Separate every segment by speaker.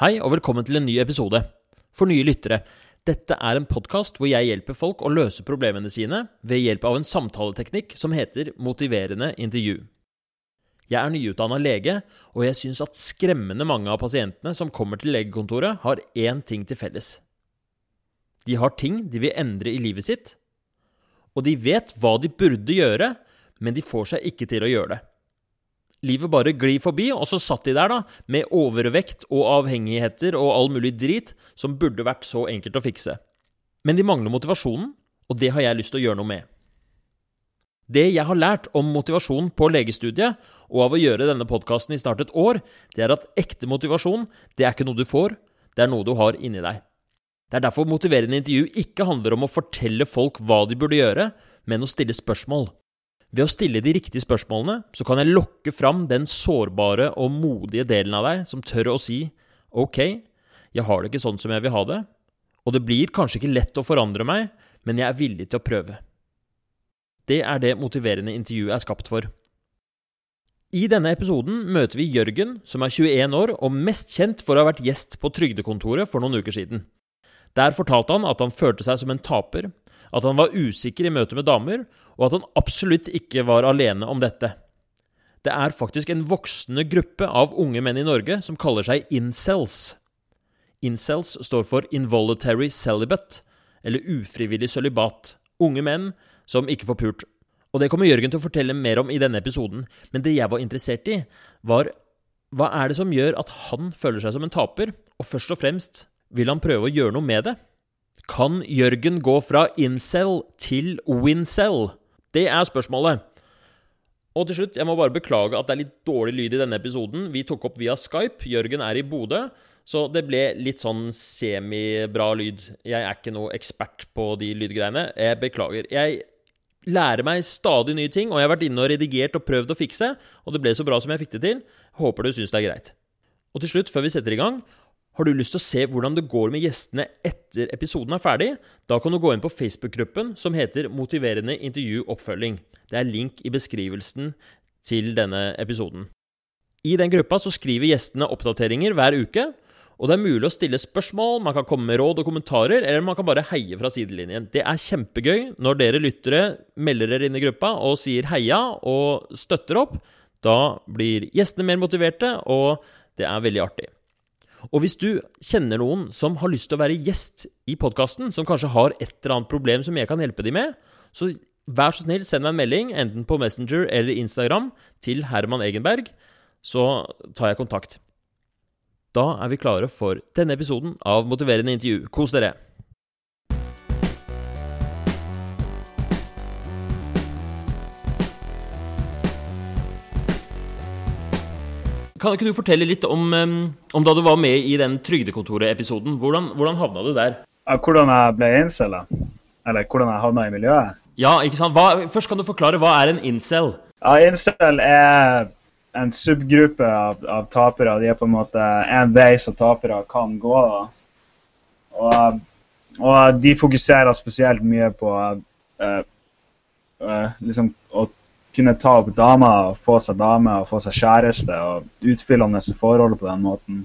Speaker 1: Hei og velkommen til en ny episode. For nye lyttere, dette er en podkast hvor jeg hjelper folk å løse problemene sine ved hjelp av en samtaleteknikk som heter motiverende intervju. Jeg er nyutdanna lege, og jeg syns at skremmende mange av pasientene som kommer til legekontoret, har én ting til felles. De har ting de vil endre i livet sitt, og de vet hva de burde gjøre, men de får seg ikke til å gjøre det. Livet bare glir forbi, og så satt de der, da, med overvekt og avhengigheter og all mulig drit som burde vært så enkelt å fikse. Men de mangler motivasjonen, og det har jeg lyst til å gjøre noe med. Det jeg har lært om motivasjon på legestudiet, og av å gjøre denne podkasten i snart et år, det er at ekte motivasjon, det er ikke noe du får, det er noe du har inni deg. Det er derfor motiverende intervju ikke handler om å fortelle folk hva de burde gjøre, men å stille spørsmål. Ved å stille de riktige spørsmålene, så kan jeg lokke fram den sårbare og modige delen av deg som tør å si ok, jeg har det ikke sånn som jeg vil ha det, og det blir kanskje ikke lett å forandre meg, men jeg er villig til å prøve. Det er det motiverende intervjuet er skapt for. I denne episoden møter vi Jørgen, som er 21 år og mest kjent for å ha vært gjest på Trygdekontoret for noen uker siden. Der fortalte han at han følte seg som en taper, at han var usikker i møte med damer, og at han absolutt ikke var alene om dette. Det er faktisk en voksende gruppe av unge menn i Norge som kaller seg incels. Incels står for involuntary celibate, eller ufrivillig sølibat. Unge menn som ikke får pult. Og det kommer Jørgen til å fortelle mer om i denne episoden, men det jeg var interessert i, var hva er det som gjør at han føler seg som en taper, og først og fremst vil han prøve å gjøre noe med det? Kan Jørgen gå fra incel til wincel? Det er spørsmålet. Og til slutt, jeg må bare beklage at det er litt dårlig lyd i denne episoden. Vi tok opp via Skype. Jørgen er i Bodø. Så det ble litt sånn semibra lyd. Jeg er ikke noe ekspert på de lydgreiene. Jeg beklager. Jeg lærer meg stadig nye ting, og jeg har vært inne og redigert og prøvd å fikse, og det ble så bra som jeg fikk det til. Håper du syns det er greit. Og til slutt, før vi setter i gang, har du lyst til å se hvordan det går med gjestene etter episoden er ferdig? Da kan du gå inn på Facebook-gruppen som heter Motiverende intervju oppfølging. Det er link i beskrivelsen til denne episoden. I den gruppa så skriver gjestene oppdateringer hver uke, og det er mulig å stille spørsmål, man kan komme med råd og kommentarer, eller man kan bare heie fra sidelinjen. Det er kjempegøy når dere lyttere melder dere inn i gruppa og sier heia og støtter opp. Da blir gjestene mer motiverte, og det er veldig artig. Og hvis du kjenner noen som har lyst til å være gjest i podkasten, som kanskje har et eller annet problem som jeg kan hjelpe dem med, så vær så snill, send meg en melding, enten på Messenger eller Instagram, til Herman Egenberg, så tar jeg kontakt. Da er vi klare for denne episoden av Motiverende intervju. Kos dere! Kan ikke du fortelle litt om, om da du var med i den Trygdekontoret-episoden? Hvordan, hvordan, havna du der?
Speaker 2: Hvordan jeg ble incel, Eller hvordan jeg havna i miljøet?
Speaker 1: Ja, ikke sant? Hva, først kan du forklare, hva er en incel?
Speaker 2: Ja, Incel er en subgruppe av, av, tapere. De er på en måte en vei som tapere kan gå. Og, og, de fokuserer spesielt mye på uh, uh, liksom å kunne ta opp damer, og få seg dame og få seg kjæreste og utfyllende forhold på den måten.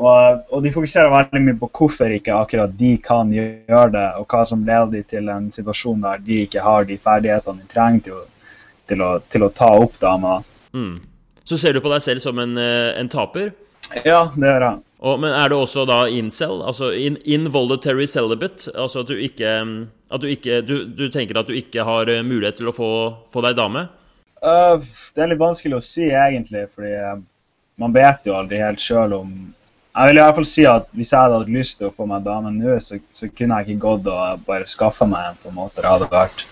Speaker 2: Og, og, de fokuserer veldig mye på hvorfor ikke akkurat de kan gjøre det, og hva som leder de til en situasjon der de ikke har de ferdighetene de trenger til til å, til å ta opp damer.
Speaker 1: Mm. Så ser du på deg selv som en, eh, en taper?
Speaker 2: Ja, det gjør jeg.
Speaker 1: Og, men er det også da incel, altså in, involuntary celibate? Altså at du ikke, at du, ikke du, du, tenker at du ikke har eh, mulighet til å få, få deg dame?
Speaker 2: Uh, det er litt vanskelig å si, egentlig, fordi man vet jo aldri helt sjøl om Jeg vil i hvert fall si at hvis jeg hadde hatt lyst til å få meg dame nå, så, så, kunne jeg ikke gått og bare skaffa meg en, på en måte. Det hadde vært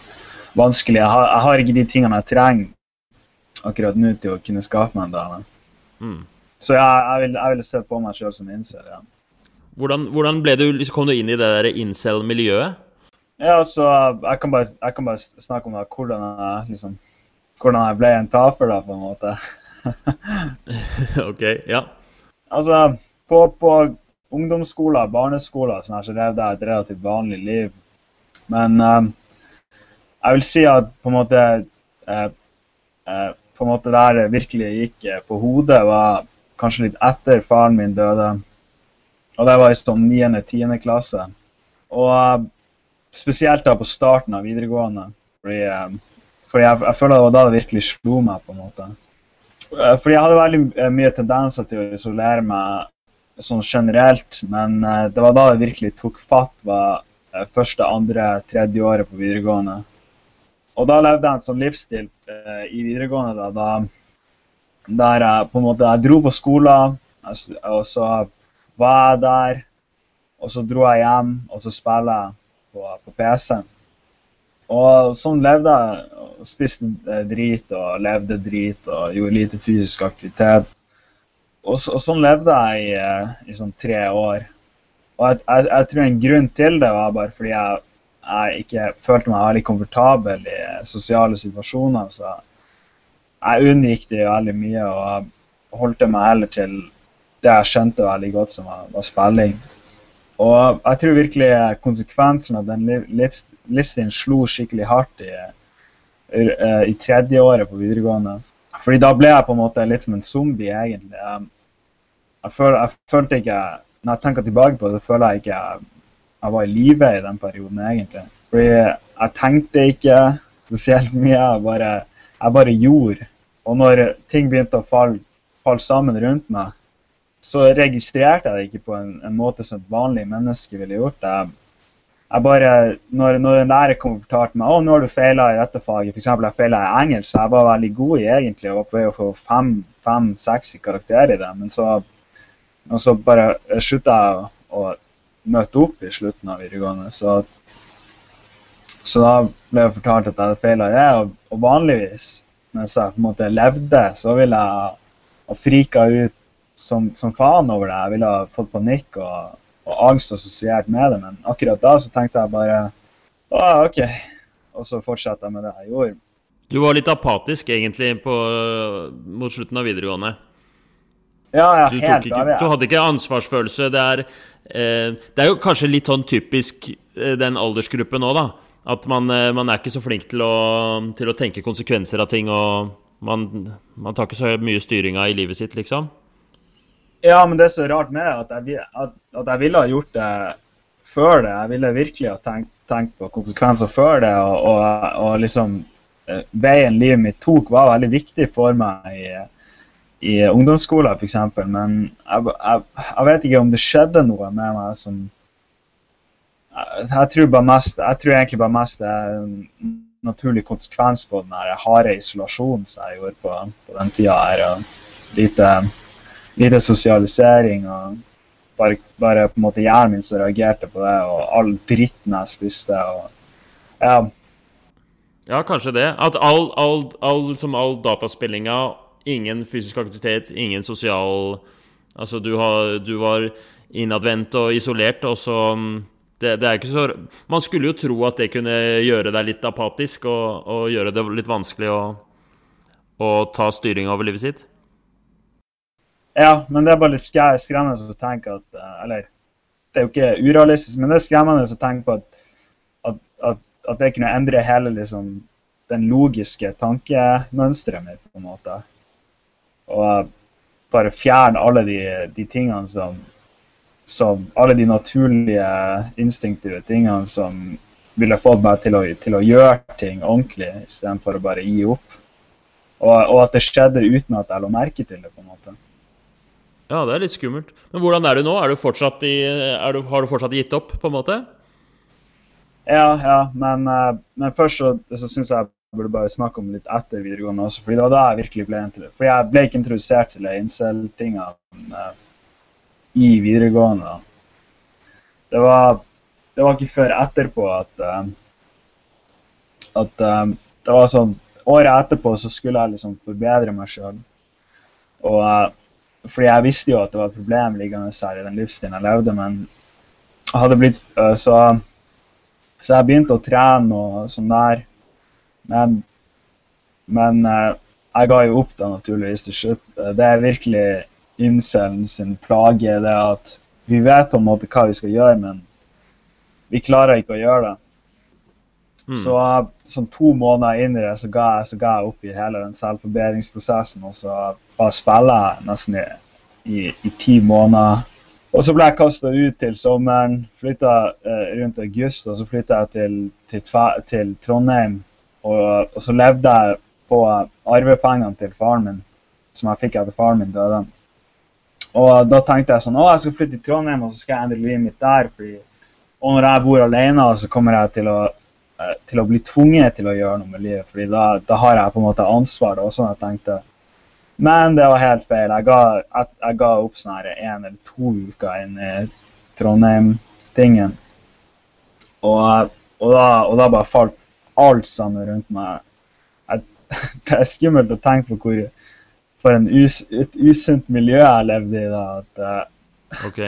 Speaker 2: vanskelig. Jeg har, jeg har ikke de tingene jeg trenger akkurat nå til å kunne skaffe meg en dame. Mm. Så jeg, jeg vil, jeg vil se på meg sjøl som incel. Ja.
Speaker 1: Hvordan, hvordan du, liksom, kom du inn i det der incel-miljøet?
Speaker 2: Ja, så jeg kan, bare, jeg kan bare snakke om da, hvordan, jeg, liksom, hvordan jeg ble en taper, da, på en måte.
Speaker 1: ok, ja.
Speaker 2: Altså, på, på ungdomsskoler, barneskoler, sånn her, så levde jeg et relativt vanlig liv. Men um, jeg vil si at på en måte uh, uh, på en måte der det virkelig gikk eh, på hodet, var kanskje litt etter faren min døde. Og det var i sånn 9.-10. klasse. Og eh, spesielt da på starten av videregående. Fordi, eh, fordi jeg, jeg, føler det var da det virkelig slo meg, på en måte. Eh, fordi jeg hadde veldig mye tendenser til å isolere meg sånn generelt, men det var da det virkelig tok fatt, var første, andre, tredje året på videregående. Og da levde jeg en sånn livsstil i videregående da, da der jeg på en måte jeg dro på skolen, og så var jeg der, og så dro jeg hjem, og så spiller jeg på, på PC-en. Og sånn levde jeg. Spiste drit og levde drit og gjorde lite fysisk aktivitet. Og, så, og sånn levde jeg i, eh, i, sånn tre år. Og jeg, jeg, jeg, tror en grunn til det var bare fordi jeg, jeg ikke følte meg veldig komfortabel i sosiale situasjoner. Så jeg unngikk det veldig mye og holdt meg heller til det jeg skjønte veldig godt, som var, var spilling. Og jeg tror virkelig konsekvensen av den livs, livsstilen slo skikkelig hardt i, i tredje året på videregående. Fordi da ble jeg på en måte litt som en zombie, egentlig. Jeg, føl, jeg følte ikke Når jeg tenker tilbake på det, så føler jeg ikke jeg, jeg var i live i den perioden, egentlig. Fordi jeg tenkte ikke spesielt mye. Jeg bare, jeg bare gjorde. Og når ting begynte å falle, falle sammen rundt meg, så registrerte jeg det ikke på en, en måte som et vanlig menneske ville gjort. Jeg, jeg bare, når, når en lærer kom og fortalte meg å, nå har du feila i dette faget, f.eks. jeg feila i engelsk, så jeg var veldig god i egentlig og var på vei å få fem-seks fem, karakterer i det. Men så, og så bare slutta jeg å, å møte opp i slutten av videregående. Så, så da ble jeg fortalt at jeg hadde feila det. Og, og, vanligvis, mens jeg på en måte levde, så ville jeg ha frika ut som, som, faen over det. Jeg ville ha fått panikk og, og angst assosiert med det, men akkurat da så tenkte jeg bare å, OK. Og så fortsatte jeg med det jeg gjorde.
Speaker 1: Du var litt apatisk egentlig på, mot slutten av videregående?
Speaker 2: Ja, ja, du helt
Speaker 1: ikke, Du hadde ikke ansvarsfølelse. Det er, eh, det er jo kanskje litt sånn typisk eh, den aldersgruppen nå, da. At man, eh, man, er ikke så flink til å, til å tenke konsekvenser av ting, og man, man tar ikke så mye styringa i livet sitt, liksom.
Speaker 2: Ja, men det er så rart med at jeg, at, at jeg ville ha gjort det før det. Jeg ville virkelig ha tenkt, tenkt på konsekvenser før det. Og, og, og, liksom eh, Veien livet mitt tok, var veldig viktig for meg i, i ungdomsskolen f.eks. Men jeg, jeg, jeg, vet ikke om det skjedde noe med meg som Jeg, jeg tror, mest, jeg tror egentlig bare mest det er en naturlig konsekvens på den harde isolasjonen som jeg gjorde på, på den tida her. og lite lite sosialisering. og bare, bare, på en måte hjernen min som reagerte på det, og all dritten jeg spiste. og ja.
Speaker 1: Ja, kanskje det. At all, all, all, all dataspillinga, ingen fysisk aktivitet, ingen sosial Altså, du, har, du var innadvendt og isolert, og så det, det, er ikke så Man skulle jo tro at det kunne gjøre deg litt apatisk og, og gjøre det litt vanskelig å, å ta styring over livet sitt.
Speaker 2: Ja, men det er bare litt skremmende å tenke at eh, Eller det er jo ikke urealistisk, men det er skremmende å tenke på at, at, at, at det kunne endre hele liksom, den logiske tankemønsteret mitt, på en måte. Og bare fjerne alle de, de tingene som, som, Alle de naturlige, instinktive tingene som ville fått meg til å, til å gjøre ting ordentlig, istedenfor å bare gi opp. Og, og at det skjedde uten at jeg lå merke til det. på en måte.
Speaker 1: Ja, det er litt skummelt. Men hvordan er du nå? Er du fortsatt i, du, har du fortsatt gitt opp, på en måte?
Speaker 2: Ja, ja, men, uh, men først så, så syns jeg jeg burde bare snakke om litt etter videregående også. fordi det var da jeg virkelig ble Fordi jeg ble ikke introdusert til incel-tinga uh, i videregående. Det var, det var ikke før etterpå at uh, at um, det var sånn Året etterpå så skulle jeg liksom forbedre meg sjøl. Og fordi jeg visste jo at det var et problem liggende her i den livsstilen jeg levde, men hadde blitt så, så jeg begynte å trene og sånn der. Men, men jeg ga jo opp da naturligvis til slutt. Det er virkelig incelen sin plage, det at vi vet på en måte hva vi skal gjøre, men vi klarer ikke å gjøre det. Mm. Så sånn to måneder inn i det, så ga, jeg, så ga jeg opp i hele den selvforbedringsprosessen. Og så bare spiller jeg nesten i, i, i ti måneder Og så ble jeg kasta ut til sommeren. Flytta eh, rundt august, og så flytta jeg til, til, til Trondheim. Og, og så levde jeg på arvepengene til faren min, som jeg fikk etter faren min døde. Og da tenkte jeg sånn Å, jeg skal flytte til Trondheim, og så skal jeg endre livet mitt der. Fordi, og når jeg bor alene, så kommer jeg til å, eh, til å bli tvunget til å gjøre noe med livet. Fordi da, da har jeg på en måte ansvar. Og sånn jeg tenkte. Men det var helt feil. Jeg ga, jeg, jeg ga opp sånn her en eller to uker inn i Trondheim-tingen. Og, og, og da bare falt alt sammen rundt meg. Jeg, det er skummelt å tenke på hvor for en us, et usunt miljø jeg levde i da. At, uh,
Speaker 1: Ok.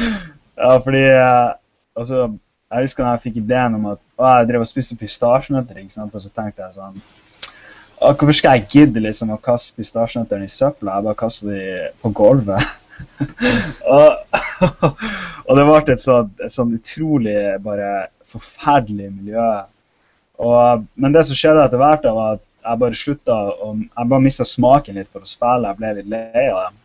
Speaker 2: ja, fordi uh, altså, Jeg husker da jeg fikk ideen om at å, jeg drev og spiste pistasjenøtter, ikke sant? og så tenkte jeg sånn å, Hvorfor skal jeg gidde liksom å kaste pistasjenøttene i søpla? Jeg bare kaster de på gulvet. og, og det ble et sånn, et sånn utrolig bare forferdelig miljø. Og, men det som skjedde etter hvert, da, var at jeg bare slutta Jeg bare mista smaken litt for å spille. Jeg ble litt lei av det.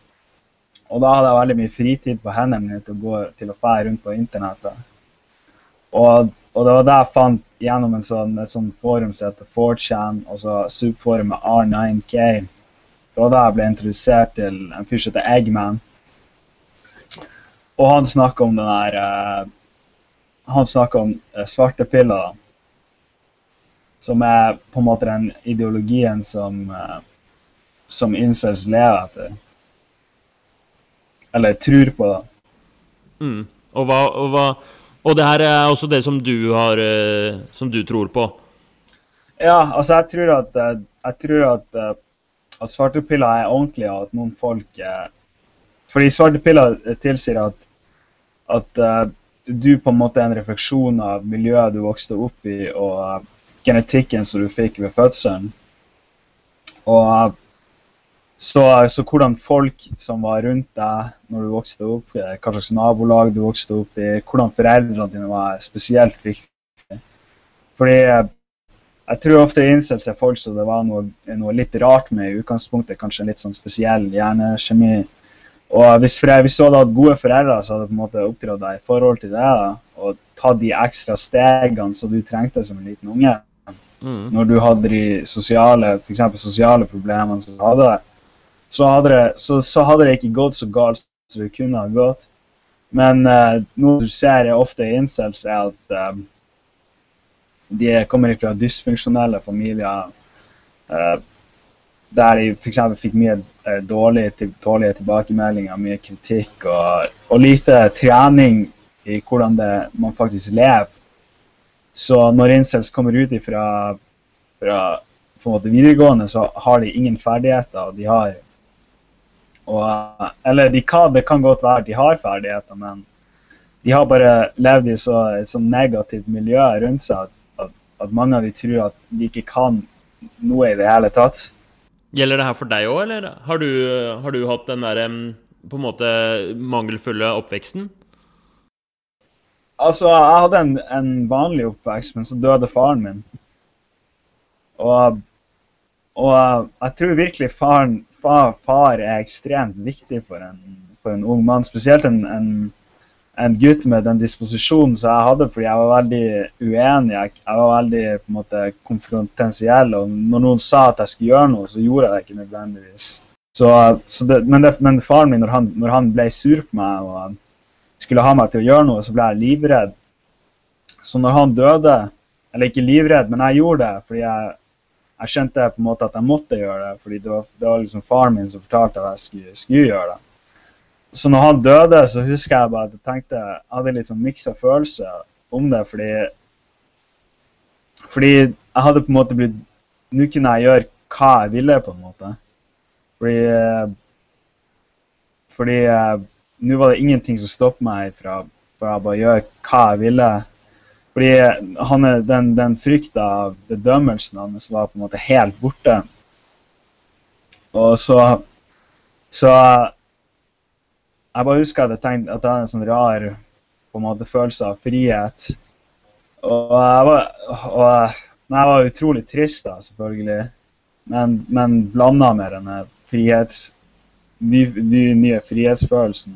Speaker 2: Og da hadde jeg veldig mye fritid på hendene mine til å gå til å fære rundt på internettet. Og, og det var det jeg fant gjennom en sånn, et sånt forum som heter 4chan, altså subforumet R9K. Det var da jeg ble introdusert til en fyr som heter Eggman. Og han snakka om den der eh, Han snakka om svarte piller, da som er på en måte den ideologien som, eh, som incels lever etter. Eller tror på, da.
Speaker 1: Mm. Og, hva, og, hva, og det her er også det som du har eh, Som du tror på.
Speaker 2: Ja, altså jeg tror at, eh, jeg tror at, at svartepiller er ordentlige, og at noen folk Fordi svarte piller tilsier at, at du på en måte er en refleksjon av miljøet du vokste opp i, og genetikken som du fikk ved fødselen. Og så, så hvordan folk som var rundt deg når du vokste opp, eh, hva slags nabolag du vokste opp i, hvordan foreldrene dine var, spesielt viktig. Fordi eh, jeg tror ofte incels er folk som det var noe, noe litt rart med i utgangspunktet, kanskje en litt sånn spesiell hjernekjemi. Og hvis, foreldre, hvis du hadde hatt gode foreldre, så hadde du på en måte oppdratt deg i forhold til det, da, og tatt de ekstra stegene som du trengte som en liten unge
Speaker 1: Mm.
Speaker 2: når du hadde de sosiale, for sosiale problemene som du hadde, så hadde, det, så, så hadde det ikke gått så galt som det kunne ha gått. Men uh, noe du ser er ofte i incels, er at eh, de kommer fra dysfunksjonelle familier uh, der de f.eks. fikk mye dårlige, dårlige tilbakemeldinger, mye kritikk og, og lite trening i hvordan det, man faktisk lever. Så når incels kommer ut ifra, fra på en måte videregående, så har de ingen ferdigheter. og de har og, Eller de kan, det kan godt være de har ferdigheter, men de har bare levd i så, et så negativt miljø rundt seg at, at, at mange av de tror at de ikke kan noe i det hele tatt.
Speaker 1: Gjelder det her for deg òg, eller har du, har du hatt den der på en måte mangelfulle oppveksten?
Speaker 2: Altså, jeg hadde en, en vanlig oppvekst, men så døde faren min. Og, og jeg tror virkelig faren, far, far er ekstremt viktig for en, for en ung mann. Spesielt en, en, gutt med den disposisjonen som jeg hadde, fordi jeg var veldig uenig. Jeg, jeg var veldig på en måte konfrontensiell, og når noen sa at jeg skulle gjøre noe, så gjorde jeg det ikke nødvendigvis. Så, så det, men, det, men faren min, når han, når han ble sur på meg og skulle ha meg til å gjøre noe, så ble jeg livredd. Så når han døde, eller ikke livredd, men jeg gjorde det fordi jeg, jeg skjønte på en måte at jeg måtte gjøre det, fordi det var, det var liksom faren min som fortalte at jeg skulle, skulle gjøre det. Så når han døde, så husker jeg bare at jeg tenkte, jeg hadde litt sånn miksa følelser om det, fordi fordi jeg hadde på en måte blitt Nå kunne jeg gjøre hva jeg ville, på en måte. Fordi eh, Fordi eh, nå var det ingenting som stoppet meg fra, fra å bare gjøre hva jeg ville. Fordi han den, den frykta av bedømmelsen hans var på en måte helt borte. Og så Så jeg bare husker at jeg tenkte at det var en sånn rar på en måte følelse av frihet. Og jeg var, og men jeg var utrolig trist, da, selvfølgelig. Men, men blanda med denne frihets... De, de nye frihetsfølelsen.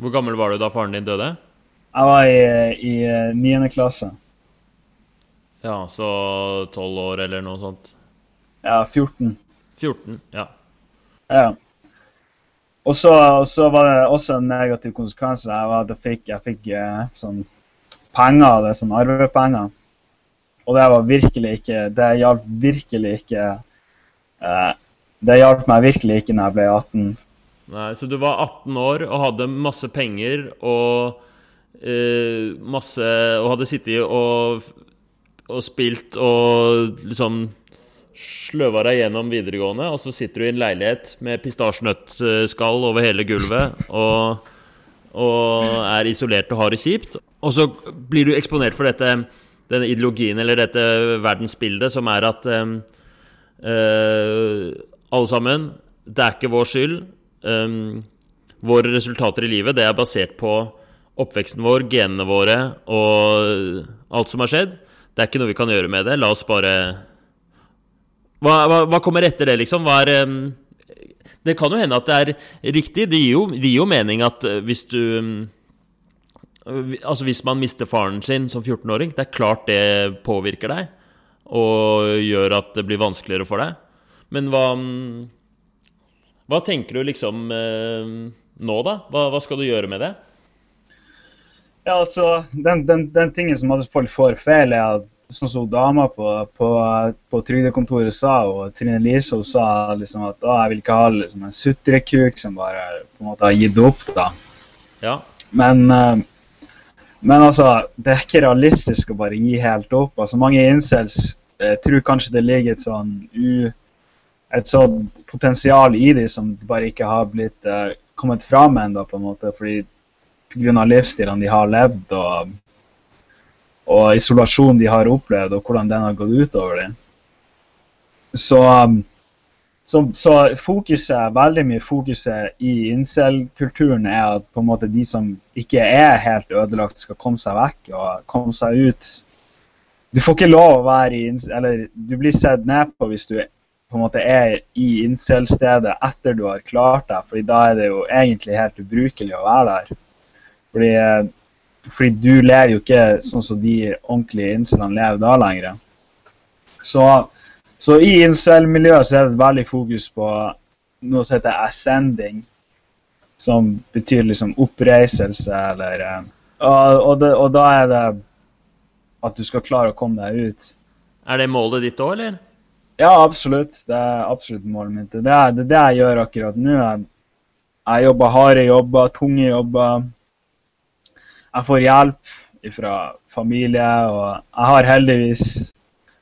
Speaker 1: Hvor gammel var du da faren din døde?
Speaker 2: Jeg var i, eh, niende klasse.
Speaker 1: Ja, så 12 år eller noe sånt.
Speaker 2: Ja, 14.
Speaker 1: 14, ja.
Speaker 2: Ja. Og så, så var det også en negativ konsekvens. Jeg, var, at jeg fikk, jeg fikk eh, sånn penger, det sånn arvepenger. Og det var virkelig ikke Det hjalp virkelig ikke eh, Det hjalp meg virkelig ikke når jeg ble 18.
Speaker 1: Nei, Så du var 18 år og hadde masse penger og eh, masse Og hadde sittet og, og spilt og liksom sløva deg gjennom videregående, og så sitter du i en leilighet med pistasjenøttskall over hele gulvet og, og er isolert og har det kjipt. Og så blir du eksponert for dette, denne ideologien eller dette verdensbildet som er at uh, alle sammen Det er ikke vår skyld. Um, våre resultater i livet det er basert på oppveksten vår, genene våre og alt som har skjedd. Det er ikke noe vi kan gjøre med det. La oss bare hva, hva, hva, kommer etter det, liksom? Er, um, det kan jo hende at det er riktig. Det gir jo, det gir jo mening at uh, hvis du um, Altså hvis man mister faren sin som 14-åring, det er klart det påvirker deg og gjør at det blir vanskeligere for deg. Men hva Hva tenker du liksom uh, nå, da? Hva, hva, skal du gjøre med det?
Speaker 2: Ja, altså, den, den, den tingen som folk får feil, er at sånn som dama på, på, på trygdekontoret sa, og Trine Lise hun sa liksom at å, jeg vil ikke ha liksom, en sutrekuk som bare på en måte har gitt opp. da.
Speaker 1: Ja.
Speaker 2: Men, uh, men altså, det er ikke realistisk å bare gi helt opp. altså Mange incels uh, tror kanskje det ligger et sånn u, et sånt potensial i dem som bare ikke har blitt uh, kommet fram ennå, på en måte, fordi pga. livsstilene de har levd. og og isolasjonen de har opplevd, og hvordan den har gått utover dem. Så, um, så, så, fokuset, veldig mye fokuset i incel-kulturen er at på en måte de som ikke er helt ødelagt, skal komme seg vekk og komme seg ut. Du får ikke lov å være i Eller du blir sett ned på hvis du på en måte er i incel-stedet etter du har klart deg, fordi da er det jo egentlig helt ubrukelig å være der. Fordi eh, fordi du lever jo ikke sånn som de ordentlige incelene lever da lenger. Så, så i incel-miljøet så er det et veldig fokus på noe som heter ascending. Som betyr liksom oppreiselse eller eh, og, og, det, og, da er det at du skal klare å komme deg ut.
Speaker 1: Er det målet ditt òg, eller?
Speaker 2: Ja, absolutt. Det er absolutt målet mitt. Det er det, det jeg gjør akkurat nå. Jeg, jeg jobber harde jobber, tunge jobber jeg får hjelp fra familie, og jeg har heldigvis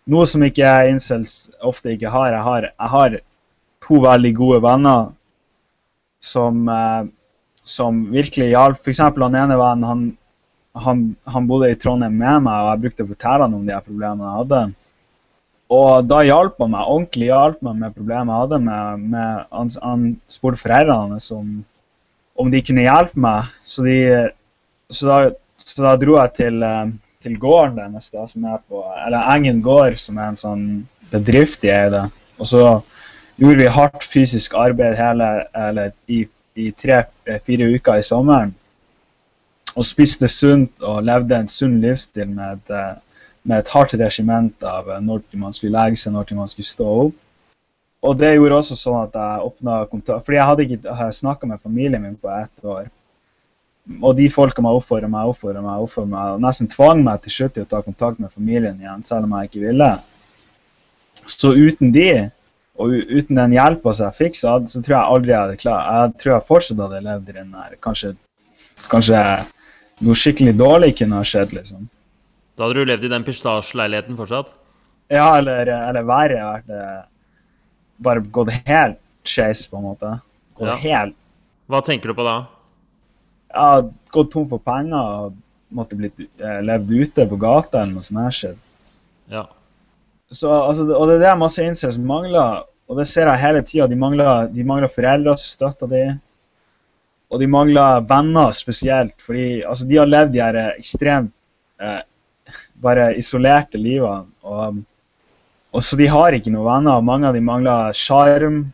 Speaker 2: noe som ikke incels ofte ikke har. Jeg har, jeg har to veldig gode venner som, eh, som virkelig hjalp. F.eks. han ene vennen han, han, bodde i Trondheim med meg, og jeg brukte å fortelle han om de problemene jeg hadde. Og da hjalp han meg ordentlig hjalp meg med problemet jeg hadde. Med, med, han, han spurte foreldrene om, om de kunne hjelpe meg. Så de, så da, så da, dro jeg til, eh, til gården deres, da, som er på Eller Engen gård, som er en sånn bedrift de eide. Og så gjorde vi hardt fysisk arbeid hele, eller i, i tre-fire uker i sommeren. Og spiste sunt og levde en sunn livsstil med et, eh, med et hardt regiment av eh, når man skulle legge seg, når man skulle stå opp. Og det gjorde også sånn at jeg åpna kontakt Fordi jeg hadde ikke snakka med familien min på ett år og de folka meg oppfordra meg, oppfordra meg, oppfordra meg, og nesten tvang meg til slutt til å ta kontakt med familien igjen, selv om jeg ikke ville. Så uten de, og uten den hjelpa jeg fikk, så, så, tror jeg aldri jeg hadde klart Jeg tror jeg fortsatt hadde levd i den der Kanskje, kanskje noe skikkelig dårlig kunne ha skjedd, liksom.
Speaker 1: Da hadde du levd i den pistasjeleiligheten fortsatt?
Speaker 2: Ja, eller, eller verre. Vært, eh, bare gått helt skeis, på en måte. Gått ja. helt
Speaker 1: Hva tenker du på da?
Speaker 2: Ja, gått tom for penger og måtte blitt eh, levd ute på gata eller noe sånt. her skjedd.
Speaker 1: Ja.
Speaker 2: Så, altså, og det er det masse incels mangler, og det ser jeg hele tida. De, mangler, de mangler foreldre som støtter dem. Og de mangler venner spesielt, fordi altså, de har levd de her ekstremt eh, bare isolerte livene. Og, og, så de har ikke noen venner. Mange av dem mangler sjarm.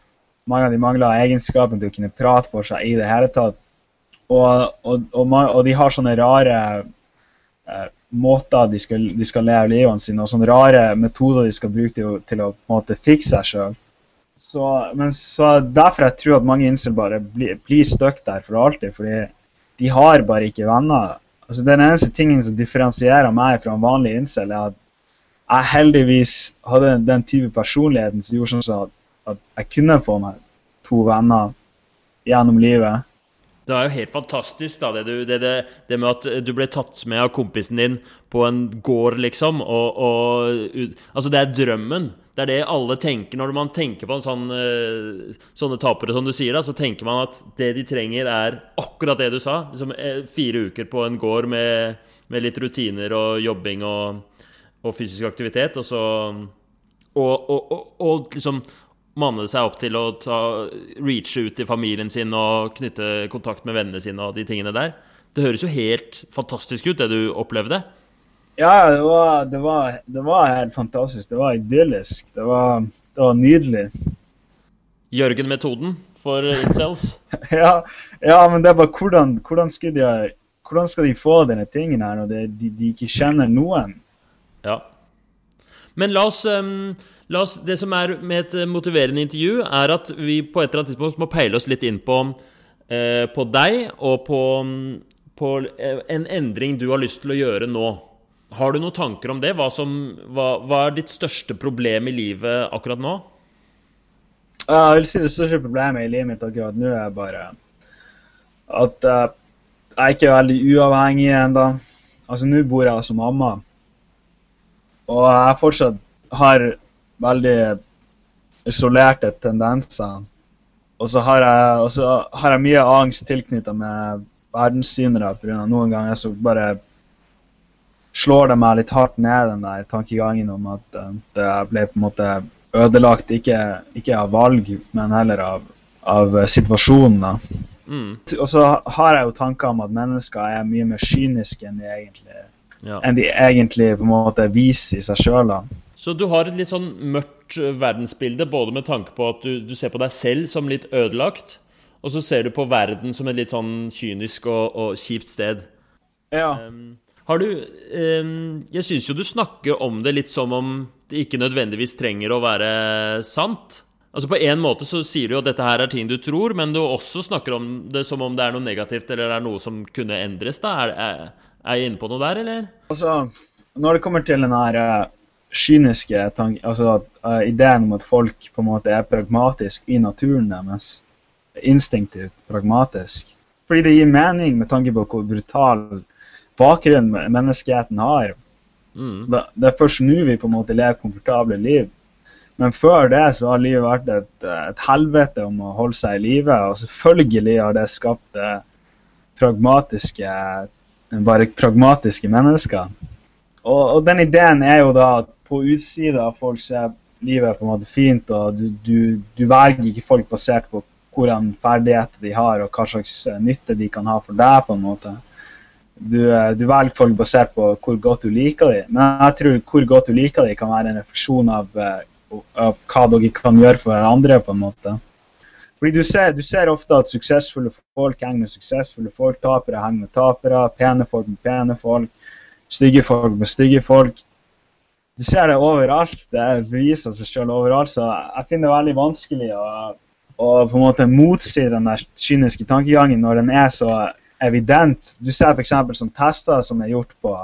Speaker 2: Mange av dem mangler egenskapen til å kunne prate for seg i det hele tatt. og, og, og, de har sånne rare eh, måter de skal, de skal leve livene sine, og sånne rare metoder de skal bruke til, til å måte fikse seg sjøl. Så, men så derfor jeg tror at mange incel bare blir, blir stuck der for alltid, fordi de har bare ikke venner. Altså Den eneste tingen som differensierer meg fra en vanlig incel, er at jeg heldigvis hadde den type personligheten som gjorde sånn at, at jeg kunne få meg to venner gjennom livet.
Speaker 1: Det er jo helt fantastisk, da, det, det, det, det med at du ble tatt med av kompisen din på en gård, liksom. Og, og Altså, det er drømmen. Det er det alle tenker når man tenker på en sånn, eh, sånne tapere, som du sier. da, Så tenker man at det de trenger, er akkurat det du sa. Liksom eh, fire uker på en gård med, med litt rutiner og jobbing og, og fysisk aktivitet. Og så og, og, og, og liksom manne seg opp til å ta, reache ut til familien sin og knytte kontakt med vennene sine og de tingene der. Det høres jo helt fantastisk ut, det du opplevde.
Speaker 2: Ja, det var, det var, det var helt fantastisk. Det var idyllisk. Det var, det var nydelig.
Speaker 1: Jørgen-metoden for incels.
Speaker 2: ja, ja, men det er bare hvordan, hvordan, skal de, hvordan skal de få denne tingen her når de, de, ikke kjenner noen?
Speaker 1: Ja. Men la oss, la oss Det som er med et motiverende intervju, er at vi på et eller annet tidspunkt må peile oss litt inn på, eh, på deg og på, på eh, en endring du har lyst til å gjøre nå. Har du noen tanker om det? Hva, som, hva, hva er ditt største problem i livet akkurat nå?
Speaker 2: Jeg vil si det største problemet i livet mitt akkurat nå er bare at uh, jeg ikke er veldig uavhengig ennå. Altså, nå bor jeg hos mamma, og jeg fortsatt har veldig isolerte tendenser. Og så har jeg, har jeg mye angst tilknytta med verdenssynere pga. noen ganger så bare slår det meg litt hardt ned, den der tankegangen om at eh, det ble på en måte ødelagt, ikke, ikke av valg, men heller av, av eh, situasjonen.
Speaker 1: Mm,
Speaker 2: Og så har jeg jo tanker om at mennesker er mye mer kyniske enn de egentlig,
Speaker 1: ja.
Speaker 2: enn de egentlig på en måte viser i seg sjøl.
Speaker 1: Så du har et litt sånn mørkt eh, verdensbilde, både med tanke på at du, du ser på deg selv som litt ødelagt, og så ser du på verden som et litt sånn kynisk og, og kjipt sted.
Speaker 2: Ja.
Speaker 1: Um, har du um, Jeg syns jo du snakker om det litt som om det ikke nødvendigvis trenger å være sant. Altså På en måte så sier du jo at dette her er ting du tror, men du også snakker om det som om det er noe negativt eller det er noe som kunne endres. da. Er, er, er jeg inne på noe der, eller?
Speaker 2: Altså, når det kommer til den her eh, kyniske tank altså, eh, ideen om at folk på en måte er pragmatisk i naturen deres, instinktivt pragmatisk, fordi det gir mening med tanke på hvor brutal bakgrunn menneskeheten har.
Speaker 1: Mm.
Speaker 2: Da- Det er først nå vi på en måte lever komfortable liv. Men før det så har livet vært et, et helvete om å holde seg i live. Og selvfølgelig har det skapt eh, pragmatiske bare pragmatiske mennesker. Og, og den ideen er jo da at på utsida av folk ser er livet på en måte fint, og du, du, du velger ikke folk basert på hvordan ferdigheter de har, og hva slags eh, nytte de kan ha for deg, på en måte. Du, eh, du velger folk basert på hvor godt du liker dem. Men jeg tror hvor godt du liker dem, kan være en refleksjon av, eh, av hva dere kan gjøre for hverandre. på en måte. Fordi du ser, du ser ofte at suksessfulle folk henger med suksessfulle folk, tapere henger med tapere, pene folk med pene folk, stygge folk med stygge folk. Du ser det overalt. Det viser seg sjøl overalt. Så jeg finner det veldig vanskelig å, å på en måte motsi den der kyniske tankegangen når den er så evident. Du ser f.eks. sånn tester som er gjort på,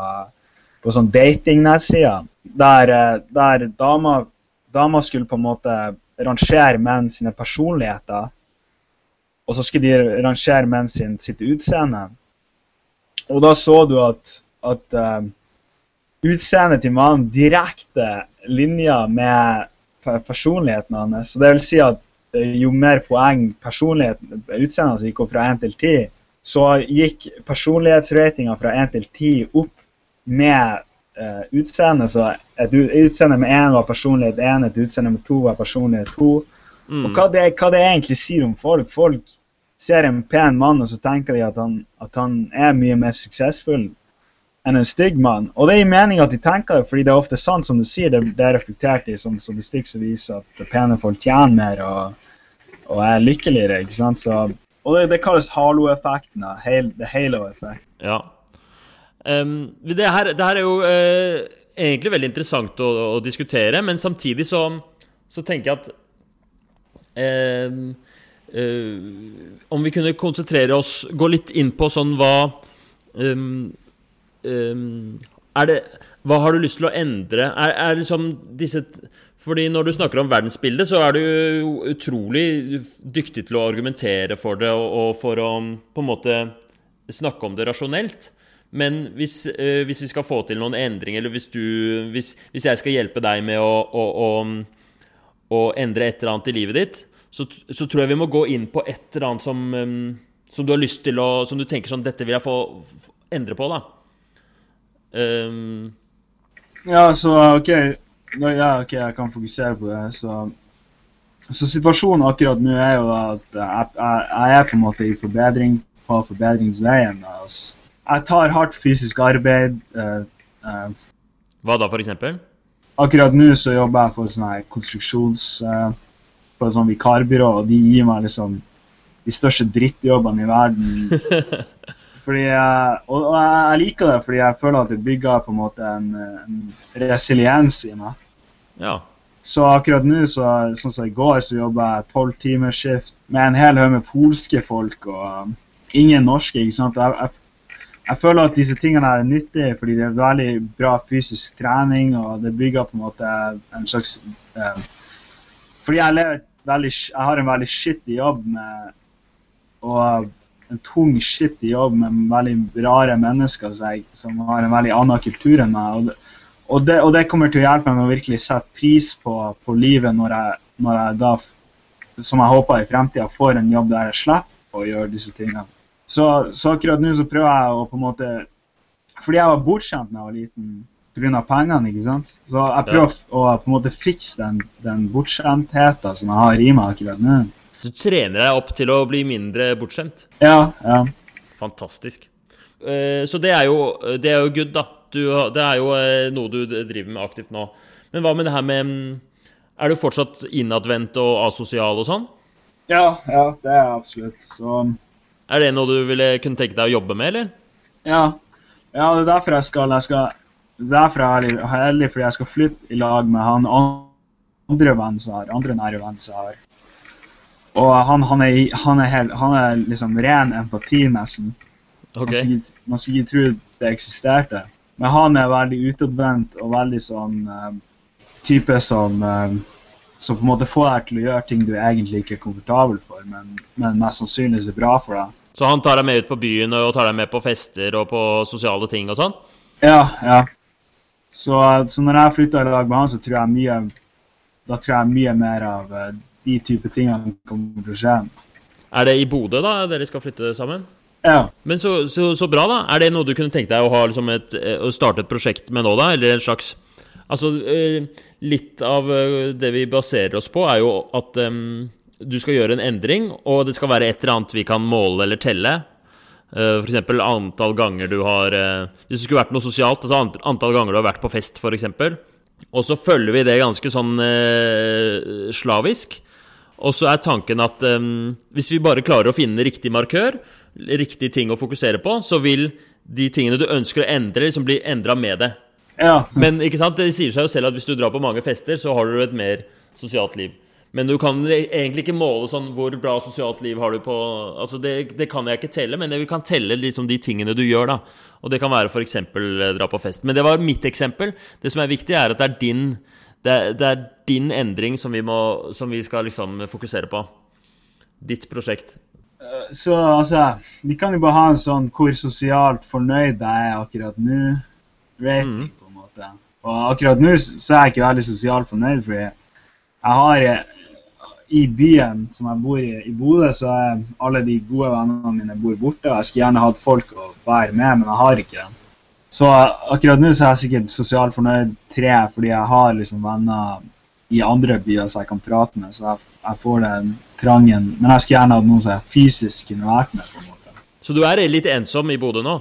Speaker 2: på sånn datingnettsider, der, eh, der damer skulle på en måte rangere menn sine personligheter, og så skulle de rangere menn sin, sitt utseende. Og da så du at, at uh, utseendet til mannen direkte linjer med pe- personligheten hans. Så det vil si at eh, jo mer poeng personligheten, utseendet hans gikk opp fra 1 til 10, så gikk personlighetsratinga fra 1 til 10 opp med uh, utseende. Så et utseende med én var personlighet én, et utseende med to var personlighet to.
Speaker 1: Mm.
Speaker 2: Og hva det, hva det egentlig sier om folk. Folk ser en pen mann, og så tenker de at han, at han er mye mer suksessfull enn en stygg mann. Og det gir mening at de tenker det, fordi det er ofte sant, som du sier. Det, det er reflektert i sånn statistikk som viser at pene folk tjener mer og, og er lykkeligere. ikke sant? Så Og det, det kalles halo-effekten. The halo-effekt.
Speaker 1: Ja. Ehm, det, her, det her er jo uh, egentlig veldig interessant å, å diskutere, men samtidig så, så tenker jeg at um, eh, Om vi kunne konsentrere oss, gå litt inn på sånn hva um, det Hva har du lyst til å endre? Er, er liksom disse fordi når du snakker om verdensbildet, så er du utrolig dyktig til å argumentere for det og, og for å på en måte snakke om det rasjonelt. Men hvis, eh, hvis vi skal få til noen endringer, eller hvis, du, hvis, hvis jeg skal hjelpe deg med å, å, å, å endre et eller annet i livet ditt, så, så tror jeg vi må gå inn på et eller annet som, som du har lyst til å Som du tenker sånn Dette vil jeg få endre på, da. Um.
Speaker 2: Ja, så OK. Ja, ok, jeg kan fokusere på det. Så, så situasjonen akkurat nå er jo at jeg, jeg, jeg er på en måte i forbedring på forbedringsveien. Altså. Jeg tar hardt fysisk arbeid. Uh, uh,
Speaker 1: hva da, for eksempel?
Speaker 2: akkurat nå så jobber jeg for sånn her konstruksjons... Uh, på et sånt vikarbyrå, og de gir meg liksom de største drittjobbene i verden. Fordi jeg, og, og jeg liker det fordi jeg føler at det bygger på en måte en, en resiliens i meg.
Speaker 1: Ja.
Speaker 2: Så akkurat nå, så, sånn som i går, så jobber jeg tolvtimersskift med en hel haug med polske folk og ingen norske. ikke sant? Jeg, jeg, jeg føler at disse tingene er nyttige fordi det er veldig bra fysisk trening, og det bygger på en måte en slags eh, Fordi jeg veldig, jeg har en veldig skittig jobb med og en tung, skittig jobb med veldig rare mennesker jeg, som har en veldig annen kultur enn meg. Og det, og det, og det kommer til å hjelpe meg med å virkelig sette pris på, på livet når jeg, når jeg da, som jeg håper i fremtida, får en jobb der jeg slipper å gjøre disse tingene. Så, så akkurat nå så prøver jeg å på en måte Fordi jeg var bortskjemt da jeg var liten pga. pengene, ikke sant. Så jeg prøver å på en måte fikse den, den bortskjemtheten som jeg har i meg akkurat nå.
Speaker 1: Du trener deg opp til å bli mindre bortskjemt.
Speaker 2: Ja, ja.
Speaker 1: Fantastisk. Eh, Så det er jo, det er jo good, da. Du, det er jo eh, noe du driver med aktivt nå. Men hva med det her med mm, Er du fortsatt innadvendt og asosial og sånn?
Speaker 2: Ja, ja, det er jeg absolutt. Så
Speaker 1: Er det noe du ville kunne tenke deg å jobbe med, eller?
Speaker 2: ja. ja, det er derfor jeg skal, jeg skal Derfor er jeg heldig, fordi jeg skal flytte i lag med han andre vennen som har, andre nære vennen som har. Og han, han, er, han, er helt, han er liksom ren empati, nesten. Man,
Speaker 1: Ok.
Speaker 2: skulle, man skulle ikke tro det eksisterte. Men han er veldig utadvendt og veldig sånn uh, type som uh, som på en måte får deg til å gjøre ting du egentlig ikke er komfortabel for, men, men mest sannsynlig er bra for deg.
Speaker 1: Så han tar deg med ut på byen og tar deg med på fester og på sosiale ting og sånn?
Speaker 2: Ja, ja. Så, så når jeg flytter i lag med han, så tror jeg mye da tror jeg mye mer av eh, de type tingene kommer til å skje.
Speaker 1: Er det i Bodø, da, dere skal flytte sammen?
Speaker 2: Ja.
Speaker 1: Men så, så, så bra, da. Er det noe du kunne tenkt deg å, ha, liksom et, eh, å starte et prosjekt med nå, da? Eller en slags Altså, eh, litt av det vi baserer oss på, er jo at em, du skal gjøre en endring, og det skal være et eller annet vi kan måle eller telle. Uh, F.eks. antall ganger du har eh, Hvis det skulle vært noe sosialt, altså ant- antall ganger du har vært på fest, f.eks. Og så følger vi det ganske sånn eh, slavisk. Og så er tanken at um, hvis vi bare klarer å finne riktig markør, riktig ting å fokusere på, så vil de tingene du ønsker å endre, liksom bli endra med det.
Speaker 2: ja.
Speaker 1: Men ikke sant, det sier seg jo selv at hvis du drar på mange fester, så har du et mer sosialt liv. Men du kan egentlig ikke måle sånn hvor bra sosialt liv har du på Altså, det, det kan jeg ikke telle, men vi kan telle liksom de tingene du gjør, da. Og det kan være f.eks. dra på fest. Men det var mitt eksempel. Det som er viktig, er at det er din, det er, det er din endring som vi, må, som vi skal liksom fokusere på. Ditt prosjekt.
Speaker 2: Så altså, vi kan jo bare ha en sånn hvor sosialt fornøyd jeg er akkurat nå. Rating,
Speaker 1: mm.
Speaker 2: på en måte. Og akkurat nå så så er jeg ikke veldig sosialt fornøyd, fordi jeg har eh, i byen som jeg bor i, i Bodø, så er alle de gode vennene mine bor borte. Jeg skulle gjerne hatt folk å være med, men jeg har ikke dem. Så akkurat nå så er jeg sikkert sosialt fornøyd tre, fordi jeg har liksom venner i andre byer som jeg kan prate med, så jeg, jeg får den trangen. Men jeg skulle gjerne hatt noen som jeg fysisk kunne vært med. på en måte.
Speaker 1: Så du er litt ensom i Bodø nå?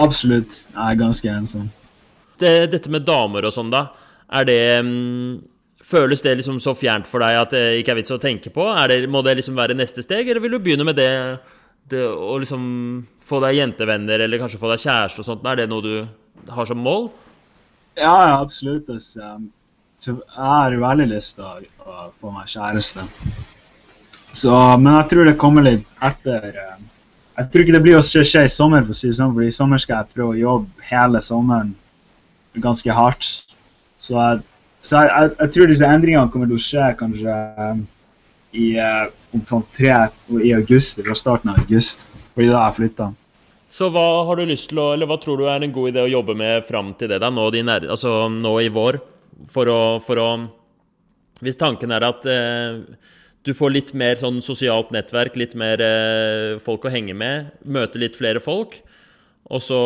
Speaker 2: Absolutt. Jeg er ganske ensom.
Speaker 1: det, dette med damer og sånn, da. Er det mm, Føles det liksom så fjernt for deg at det ikke er vits å tenke på? Det, må det liksom være neste steg, eller vil du begynne med det, det å liksom få deg jentevenner, eller kanskje få deg kjæreste og sånt? Er det noe du har som mål?
Speaker 2: Ja, ja absolutt. Um, jeg har veldig lyst til å, få meg kjæreste. Så, men jeg tror det kommer litt etter. Um, jeg tror ikke det blir å skje i sommer, for å si det sånn, for i sommer skal jeg prøve å jobbe hele sommeren ganske hardt. Så jeg så jeg, jeg, jeg, tror disse endringene kommer til å skje kanskje um, i, uh, om sånn tre i august, fra starten av august. Fordi da jeg flytta.
Speaker 1: Så hva har du lyst til å, eller hva tror du er en god idé å jobbe med fram til det, da, nå, de nær, altså, nå i vår? For å, for å, Hvis tanken er at eh, du får litt mer sånn sosialt nettverk, litt mer eh, folk å henge med, møte litt flere folk, og så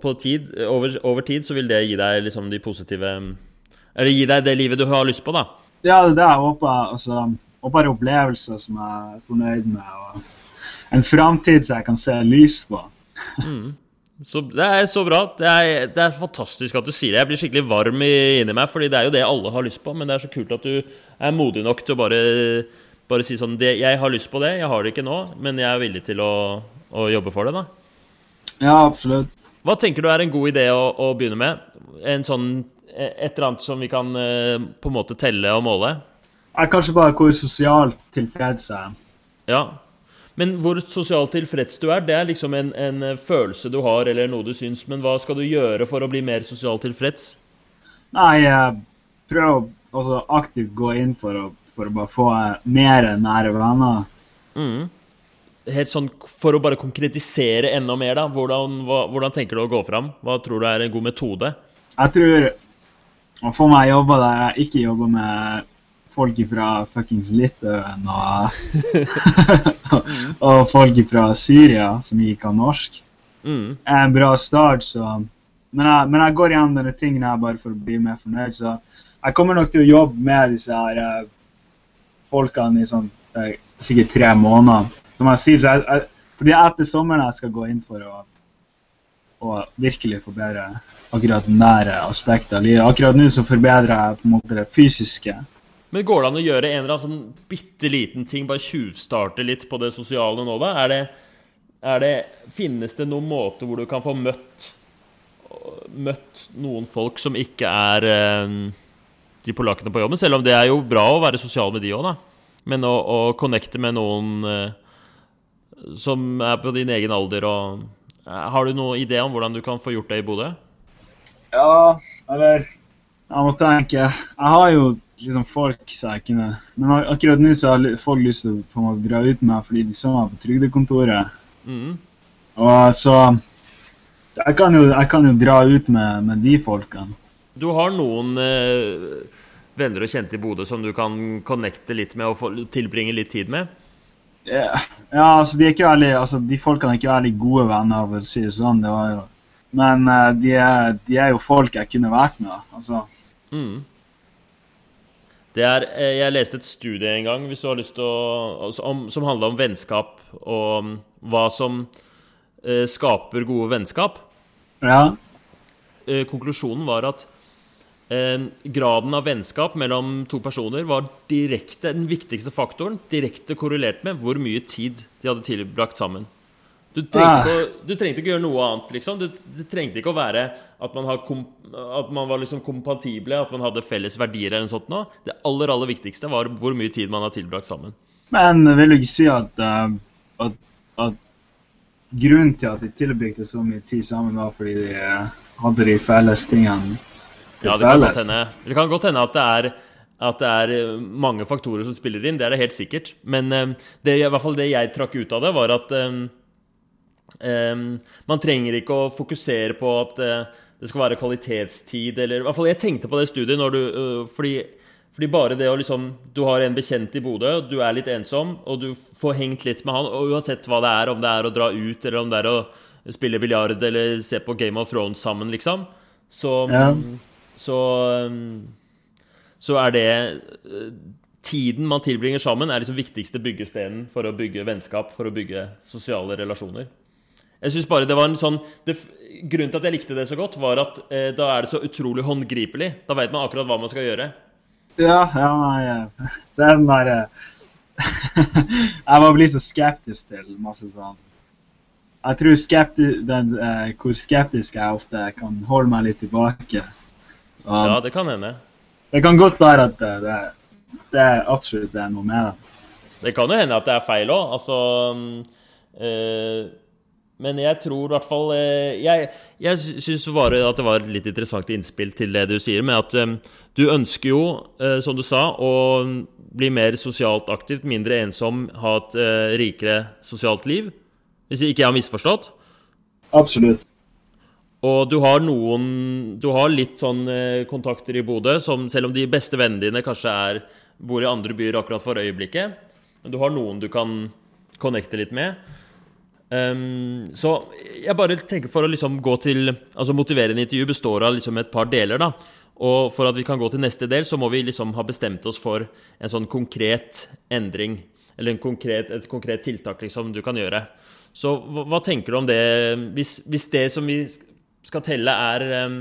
Speaker 1: på tid, over, over tid så vil det gi deg liksom de positive eller gi deg det livet du har lyst på, da.
Speaker 2: Ja, det er det jeg håper. Altså, håper opplevelser som jeg er fornøyd med. og En framtid som jeg kan se lys på.
Speaker 1: mm. Så Det er så bra. Det er, det er, fantastisk at du sier det. Jeg blir skikkelig varm inni meg, fordi det er jo det alle har lyst på. Men det er så kult at du er modig nok til å bare, bare si sånn det, 'Jeg har lyst på det, jeg har det ikke nå, men jeg er villig til å, å jobbe for det', da.
Speaker 2: Ja, absolutt.
Speaker 1: Hva tenker du er en god idé å, å begynne med? En sånn et eller annet som vi kan eh, på en måte telle og måle?
Speaker 2: Er kanskje bare hvor sosialt tilfreds jeg er.
Speaker 1: Ja. Men hvor sosialt tilfreds du er, det er liksom en, en, følelse du har, eller noe du syns. Men hva skal du gjøre for å bli mer sosialt tilfreds?
Speaker 2: Nei, prøv å altså, aktivt gå inn for å, for å bare få mer nære venner.
Speaker 1: Mm. Helt sånn For å bare konkretisere enda mer, da. Hvordan, hva, hvordan tenker du å gå fram? Hva tror du er en god metode?
Speaker 2: Jeg tror og få meg jobber der jeg ikke jobber med folk fra fuckings Litauen og, og folk fra Syria som ikke kan norsk, mm. er en bra start. Så. Men, jeg, men jeg går igjen denne tingen her bare for å bli mer fornøyd. Så jeg kommer nok til å jobbe med disse her uh, folkene i sånn uh, sikkert tre måneder. Som jeg sier, så jeg, jeg, fordi etter sommeren jeg skal gå inn for å og virkelig forbedre akkurat nære aspekter av livet. Akkurat nå så forbedrer jeg på en måte det fysiske.
Speaker 1: Men går det an å gjøre en eller annen sånn bitte liten ting, bare tjuvstarte litt på det sosiale nå, da? Er det, er det, finnes det noen måte hvor du kan få møtt, møtt noen folk som ikke er eh, de polakkene på jobben? Selv om det er jo bra å være sosial med de òg, da. Men å, å connecte med noen eh, som er på din egen alder og har du noen idé om hvordan du kan få gjort det i Bodø?
Speaker 2: Ja, eller Jeg må tenke. Jeg har jo liksom folk som jeg kunne Men akkurat nå så har folk lyst til å på en måte dra ut med meg fordi de så meg på trygdekontoret. Mm. Og så jeg kan, jo, jeg kan, jo, dra ut med, med, de folkene.
Speaker 1: Du har noen eh, venner og kjente i Bodø som du kan connecte litt med og få, tilbringe litt tid med?
Speaker 2: Ja, altså, de, er ikke veldig, altså, de folkene er ikke veldig gode venner, for å si det sånn. Det jo, men uh, de, er, de, er, jo folk jeg kunne vært med. Altså. Mm.
Speaker 1: Det er, eh, jeg leste et studie en gang hvis du har lyst til å, altså, om, som handla om vennskap og um, hva som uh, skaper gode vennskap.
Speaker 2: Ja.
Speaker 1: Uh, konklusjonen var at Eh, graden av vennskap mellom to personer var direkte, den viktigste faktoren direkte korrelert med hvor mye tid de hadde tilbrakt sammen. Du trengte, ah. å, du trengte ikke å gjøre noe annet, liksom. Du, det trengte ikke å være at man, kom, at man var liksom kompatible, at man hadde felles verdier eller noe sånt. Nå. Det aller, aller viktigste var hvor mye tid man har tilbrakt sammen.
Speaker 2: Men vil du ikke si at, uh, at, at grunnen til at de tilbrakte så mye tid sammen, var fordi de uh, hadde de felles tingene
Speaker 1: ja, det kan, godt hende, det kan godt hende at det er at det er eh, mange faktorer som spiller inn. Det er det helt sikkert. Men um, det, i hvert fall det jeg trakk ut av det, var at um, man trenger ikke å fokusere på at det skal være kvalitetstid, eller i hvert fall Jeg tenkte på det studiet når du fordi, fordi, bare det å liksom Du har en bekjent i Bodø, du er litt ensom, og du får hengt litt med han, og uansett hva det er, om det er å dra ut, eller om det er å spille biljard eller se på Game of Thrones sammen, liksom, så ja så, um, så er det uh, Tiden man tilbringer sammen, er liksom viktigste byggestenen for å bygge vennskap, for å bygge sosiale relasjoner. Jeg synes bare det var en sånn det, Grunnen til at jeg likte det så godt, var at eh, da er det så utrolig håndgripelig. Da vet man akkurat hva man skal gjøre.
Speaker 2: Ja, ja, nei eh, den derre Jeg må bli så skeptisk til masse sånn Jeg tror skepti den, eh, hvor skeptisk jeg ofte kan holde meg litt tilbake. Og
Speaker 1: Ja, det kan hende.
Speaker 2: Det kan godt være at det, det, det er absolutt det er noe med det.
Speaker 1: Det kan jo hende at det er feil òg. Altså eh, Men jeg tror i hvert fall eh, Jeg, jeg syns bare at det var et litt interessant innspill til det du sier, med at eh, du ønsker jo, eh, som du sa, å bli mer sosialt aktivt, mindre ensom, ha et rikere sosialt liv. Hvis ikke jeg har misforstått.
Speaker 2: Absolutt.
Speaker 1: Og du har noen Du har litt sånn eh, kontakter i Bodø, som selv om de beste vennene dine kanskje er, bor i andre byer akkurat for øyeblikket, men du har noen du kan connecte litt med. Um, så jeg bare tenker for å liksom gå til Altså motiverende intervju består av liksom et par deler, da. Og for at vi kan gå til neste del, så må vi liksom ha bestemt oss for en sånn konkret endring. Eller en konkret, et konkret tiltak liksom du kan gjøre. Så hva, hva tenker du om det? Hvis, hvis det som vi skal telle, er um,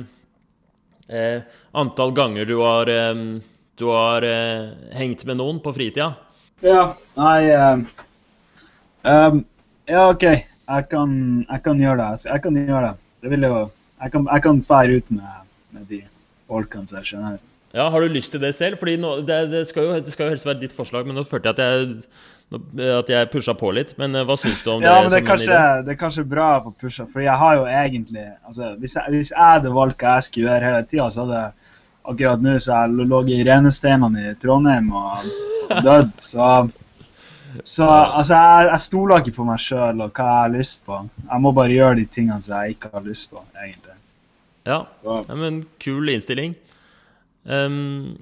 Speaker 1: uh, antall ganger du har, um, du har uh, hengt med noen på fritida?
Speaker 2: Ja, nei um, Ja, OK. Jeg kan, jeg kan gjøre det. Jeg kan gjøre det. Det vil jo Jeg kan, jeg kan fære ut med, med de folkene som jeg skjønner.
Speaker 1: Ja, Har du lyst til det selv? Fordi nå, det, det, skal jo, det skal jo helst være ditt forslag, men nå følte jeg at jeg, at jeg pusha på litt. Men eh, hva syns du om det?
Speaker 2: Ja, men det er, kanskje, det er kanskje bra på pusha, for jeg har jo egentlig altså, Hvis jeg, hvis jeg hadde valgt hva jeg skulle gjøre hele tida, så hadde akkurat nå så jeg ligget i renesteinene i Trondheim og, dødd. Så, så altså, jeg, jeg stoler ikke på meg sjøl og hva jeg har lyst på. Jeg må bare gjøre de tingene som jeg ikke har lyst på, egentlig.
Speaker 1: Ja, ja, men kul innstilling. Ehm,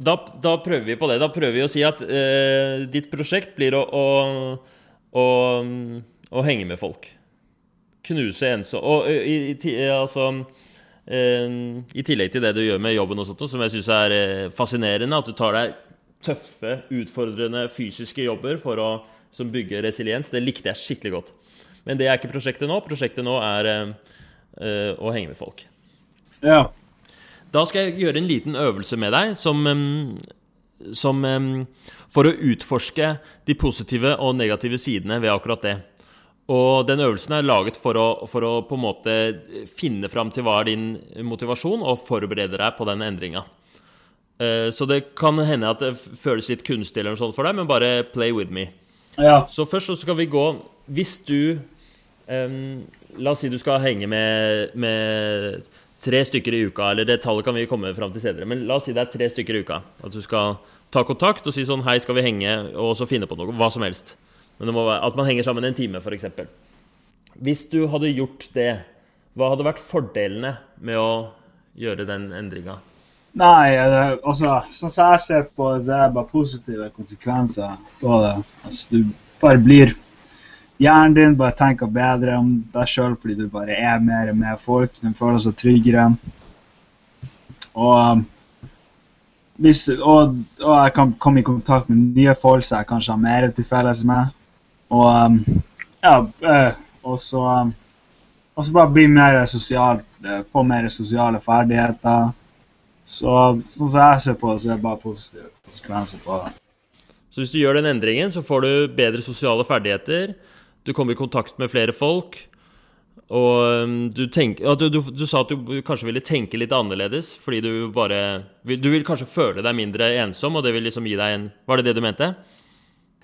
Speaker 1: da, da prøver vi på det. Da prøver vi å si at eh, ditt prosjekt blir å, å, å, å henge med folk. Knuse ensom Og i, i, altså eh, I tillegg til det du gjør med jobben, og sånt, som jeg syns er eh, fascinerende, at du tar deg tøffe, utfordrende fysiske jobber for å som bygger resiliens, det likte jeg skikkelig godt. Men det er ikke prosjektet nå. Prosjektet nå er eh, å henge med folk.
Speaker 2: ja.
Speaker 1: Da skal jeg gjøre en liten øvelse med deg som, som For å utforske de positive og negative sidene ved akkurat det. Og den øvelsen er laget for å, for å på en måte finne fram til hva er din motivasjon, og forberede deg på den endringa. Så det kan hende at det føles litt kunstig, eller noe sånt for deg, men bare play with me.
Speaker 2: ja.
Speaker 1: Så først så skal vi gå Hvis du um, La oss si du skal henge med, med tre stykker i uka, eller det tallet kan vi komme fram til senere, men la oss si det er tre stykker i uka. At du skal ta kontakt og si sånn Hei, skal vi henge? Og så finne på noe. Hva som helst. Men det må være at man henger sammen en time, f.eks. Hvis du hadde gjort det, hva hadde vært fordelene med å gjøre den endringa?
Speaker 2: Nei, eh, altså, sånn som jeg ser på det, så er det bare positive konsekvenser på det. Altså, du bare blir Hjernen din bare tenker bedre om deg sjøl fordi du bare er mer med folk. Du føler seg tryggere. Og, hvis, og, og jeg kan komme i kontakt med nye folk som jeg kanskje har mer til felles med. Og ja, eh, og så og så bare bli mer sosial, eh, få mer sosiale ferdigheter. Så sånn som jeg ser på det, så er det bare positive konsekvenser på det.
Speaker 1: Så hvis du gjør den endringen, så får du bedre sosiale ferdigheter. Du kommer i kontakt med flere folk. Og um, du, tenk, du, du, du sa at du kanskje ville tenke litt annerledes, fordi du bare Du vil kanskje føle deg mindre ensom, og det vil liksom gi deg en Var det det du mente?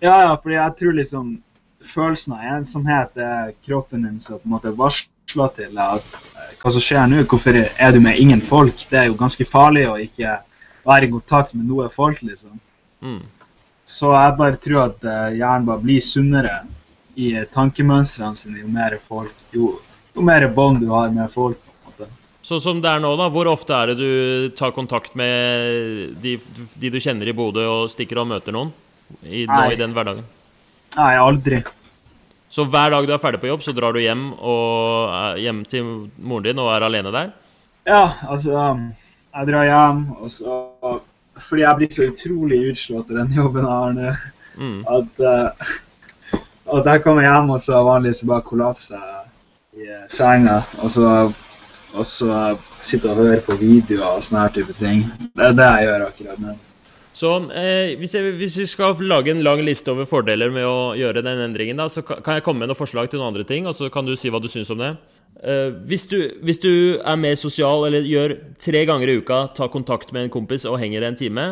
Speaker 2: Ja, ja, fordi jeg tror liksom følelsen av ensomhet er kroppen din som på en måte varsler til at eh, hva som skjer nå. Hvorfor er du med ingen folk? Det er jo ganske farlig å ikke være i kontakt med noe folk, liksom.
Speaker 1: Mm.
Speaker 2: Så jeg bare tror at eh, hjernen bare blir sunnere i tankemønstrene sine jo mer folk, jo, jo mer bånd du har med folk. på en måte.
Speaker 1: Sånn som det er nå, da. Hvor ofte er det du tar kontakt med de, de du kjenner i Bodø, og stikker og møter noen? I, nå i den hverdagen?
Speaker 2: Nei, aldri.
Speaker 1: Så hver dag du er ferdig på jobb, så drar du hjem, og, hjem til moren din og er alene der?
Speaker 2: Ja, altså um, Jeg drar hjem, og så Fordi jeg blir så utrolig utslått av den jobben jeg har nå,
Speaker 1: Mm.
Speaker 2: at uh, At jeg kommer hjem, og så vanligvis bare kollapser i eh, senga. Og så, og så sitter jeg og hører på videoer og sånne her type ting. Det er det jeg gjør akkurat nå.
Speaker 1: Så eh, hvis, jeg, hvis, vi skal lage en lang liste over fordeler med å gjøre den endringen, da, så kan jeg komme med noen forslag til noen andre ting, og så kan du si hva du syns om det. Eh, hvis, du, hvis, du, er mer sosial, eller gjør tre ganger i uka, tar kontakt med en kompis og henger en time,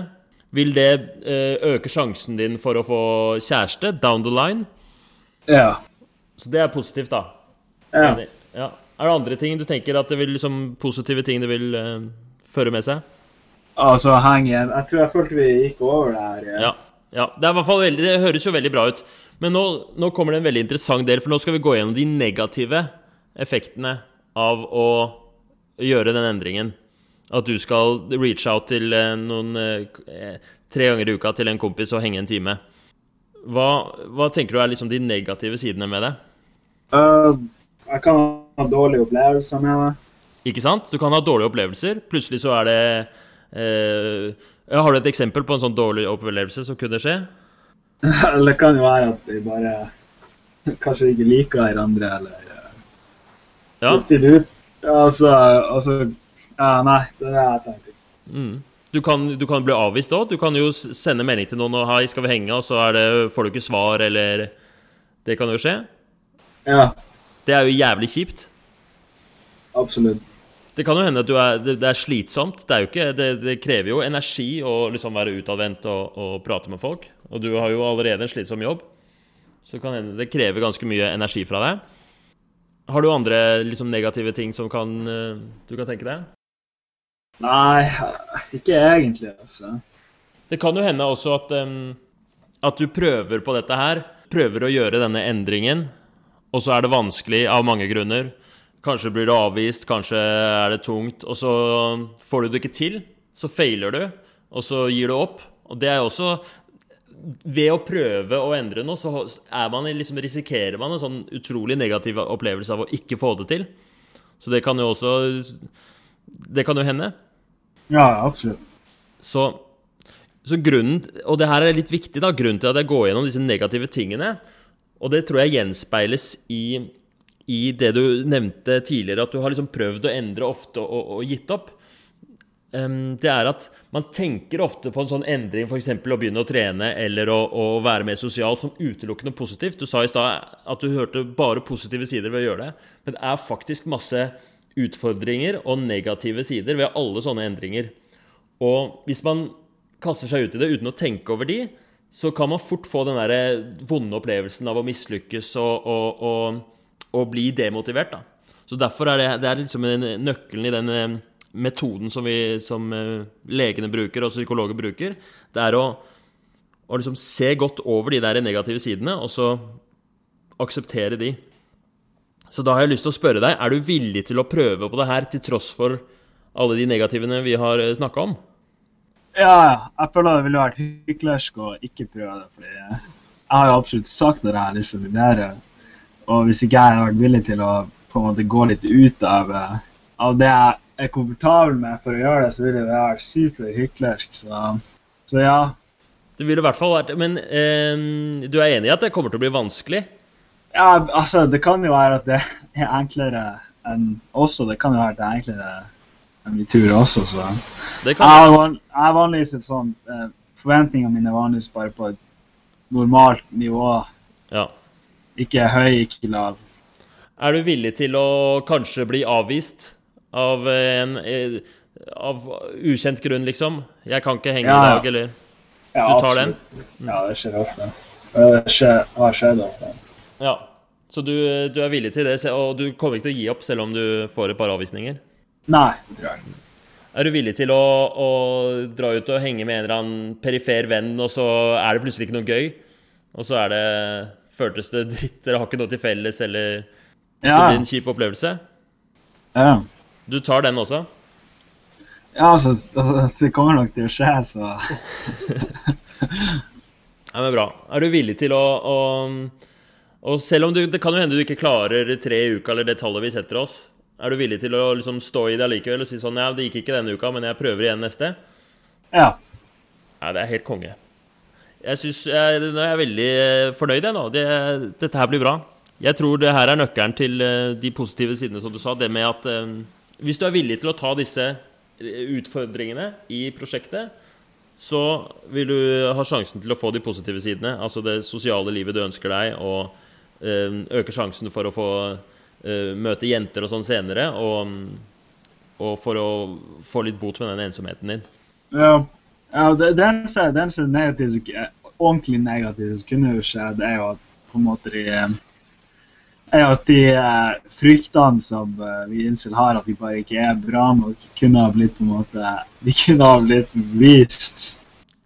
Speaker 1: vil det eh, øke sjansen din for å få kjæreste down the line?
Speaker 2: Ja.
Speaker 1: Så det er positivt, da.
Speaker 2: ja.
Speaker 1: ja. Er det andre ting du tenker at det vil, liksom, positive ting det vil uh, føre med seg?
Speaker 2: Altså henge Jeg tror jeg følte vi gikk over det her.
Speaker 1: Ja. ja. Det, i hvert fall veldig, det høres jo veldig bra ut. Men nå, nå, kommer det en veldig interessant del, for nå skal vi gå gjennom de negative effektene av å gjøre den endringen. At du skal reach out til eh, noen eh, tre ganger i uka til en kompis og henge en time. Hva, hva tenker du er liksom de negative sidene med det?
Speaker 2: Uh, jeg kan ha dårlige opplevelser med det.
Speaker 1: Ikke sant? Du kan ha dårlige opplevelser. Plutselig så er det Eh, har du et eksempel på en sånn dårlig opplevelse som kunne skje?
Speaker 2: det kan jo være at de bare kanskje ikke liker hverandre, eller uh,
Speaker 1: ja.
Speaker 2: ut. Altså, altså ja, Nei, det er det jeg tenker.
Speaker 1: Mm. Du kan, du kan, bli avvist òg. Du kan jo sende melding til noen og 'hei, skal vi henge?' og så det, får du ikke svar, eller Det kan jo skje.
Speaker 2: Ja.
Speaker 1: Det er jo jævlig kjipt.
Speaker 2: Absolutt.
Speaker 1: Det kan jo hende at er, det, det, er slitsomt. Det, er ikke, det, det, krever jo energi å liksom være utadvendt og, og, prate med folk. Og du har jo allerede en slitsom jobb, så kan hende det krever ganske mye energi fra deg. Har du andre liksom, negative ting som kan, uh, du kan tenke deg?
Speaker 2: Nei, ikke egentlig, altså.
Speaker 1: Det kan jo hende også at, um, at du prøver på dette her. Prøver å gjøre denne endringen, og så er det vanskelig av mange grunner. Kanskje blir du avvist, kanskje er det tungt, og så får du det ikke til. Så feiler du, og så gir du opp. Og det er også Ved å prøve å endre noe, så man liksom, risikerer man en sånn utrolig negativ opplevelse av å ikke få det til. Så det kan jo også Det kan jo hende.
Speaker 2: Ja, absolutt.
Speaker 1: Så, så grunnen Og det her er litt viktig, da. Grunnen til at jeg går gjennom disse negative tingene, og det tror jeg gjenspeiles i i det du nevnte tidligere, at du har liksom prøvd å endre ofte og, og gitt opp, um, det er at man tenker ofte på en sånn endring, f.eks. å begynne å trene eller å, å, være mer sosial, som utelukkende positivt. Du sa i stad at du hørte bare positive sider ved å gjøre det, men det er faktisk masse utfordringer og negative sider ved alle sånne endringer. Og hvis man kaster seg ut i det uten å tenke over de, så kan man fort få den der vonde opplevelsen av å mislykkes og, og, og og bli demotivert. da. Så Derfor er det, det er liksom nøkkelen i den eh, metoden som, vi, som eh, legene bruker og psykologer bruker. Det er å, å liksom se godt over de der negative sidene, og så akseptere de. Så da har jeg lyst til å spørre deg, er du villig til å prøve på det her til tross for alle de negativene vi har eh, snakka om?
Speaker 2: Ja, jeg føler det ville vært hyklersk å ikke prøve det. fordi jeg har jo absolutt sagt det jeg liksom lyst til og hvis ikke jeg har vært villig til å på en måte gå litt ut av, eh, av det jeg er komfortabel med for å gjøre det, så ville det vært superhyklersk. Så, så ja.
Speaker 1: Det ville i hvert fall vært Men eh, du er enig i at det kommer til å bli vanskelig?
Speaker 2: Ja, altså, det kan jo være at det er enklere enn også. Det kan jo være at det er enklere enn vi tror også, så
Speaker 1: det kan
Speaker 2: Jeg har, vanligvis et sånt eh, Forventningene mine er vanligvis bare på et normalt nivå.
Speaker 1: Ja.
Speaker 2: Ikke høy, ikke lav.
Speaker 1: Er du villig til å kanskje bli avvist av en av ukjent grunn, liksom? 'Jeg kan ikke henge ja, i dag', eller
Speaker 2: ja,
Speaker 1: Du tar
Speaker 2: absolutt. den? Mm. Ja, det skjer ofte. Det skjer, har skjedd ofte.
Speaker 1: Ja. Så du, du, er villig til det, og du kommer ikke til å gi opp selv om du får et par avvisninger?
Speaker 2: Nei, det tror jeg.
Speaker 1: Er du villig til å, å, dra ut og henge med en eller annen perifer venn, og så er det plutselig ikke noe gøy? Og så er det Føltes det dritt? Dere har ikke noe til felles, eller ja. det blir en kjip opplevelse?
Speaker 2: Ja.
Speaker 1: Du tar den også?
Speaker 2: Ja, altså, altså Det kommer nok til å skje, så
Speaker 1: Ja, men bra. Er du villig til å, å og selv om du, det kan jo hende du ikke klarer tre i uka, eller det tallet vi setter oss, er du villig til å liksom stå i det allikevel og si sånn Ja, det gikk ikke denne uka, men jeg prøver igjen neste?
Speaker 2: Ja.
Speaker 1: Ja, det er helt konge. Jeg synes, Nå er jeg veldig eh, fornøyd, jeg nå. Det, dette her blir bra. Jeg tror det her er nøkkelen til eh, de positive sidene, som du sa. Det med at eh, hvis du er villig til å ta disse utfordringene i prosjektet, så vil du ha sjansen til å få de positive sidene, altså det sosiale livet du ønsker deg, og eh, øke sjansen for å få eh, møte jenter og sånn senere, og, og for å få litt bot med den ensomheten din.
Speaker 2: Ja, ja det, det eneste, det eneste negative, ordentlig negative som kunne jo skjedd, er jo at på en måte de eh, er jo at de eh, fryktene som eh, vi incel har, at de bare ikke er bra nok, kunne ha blitt på en måte De kunne ha blitt vist.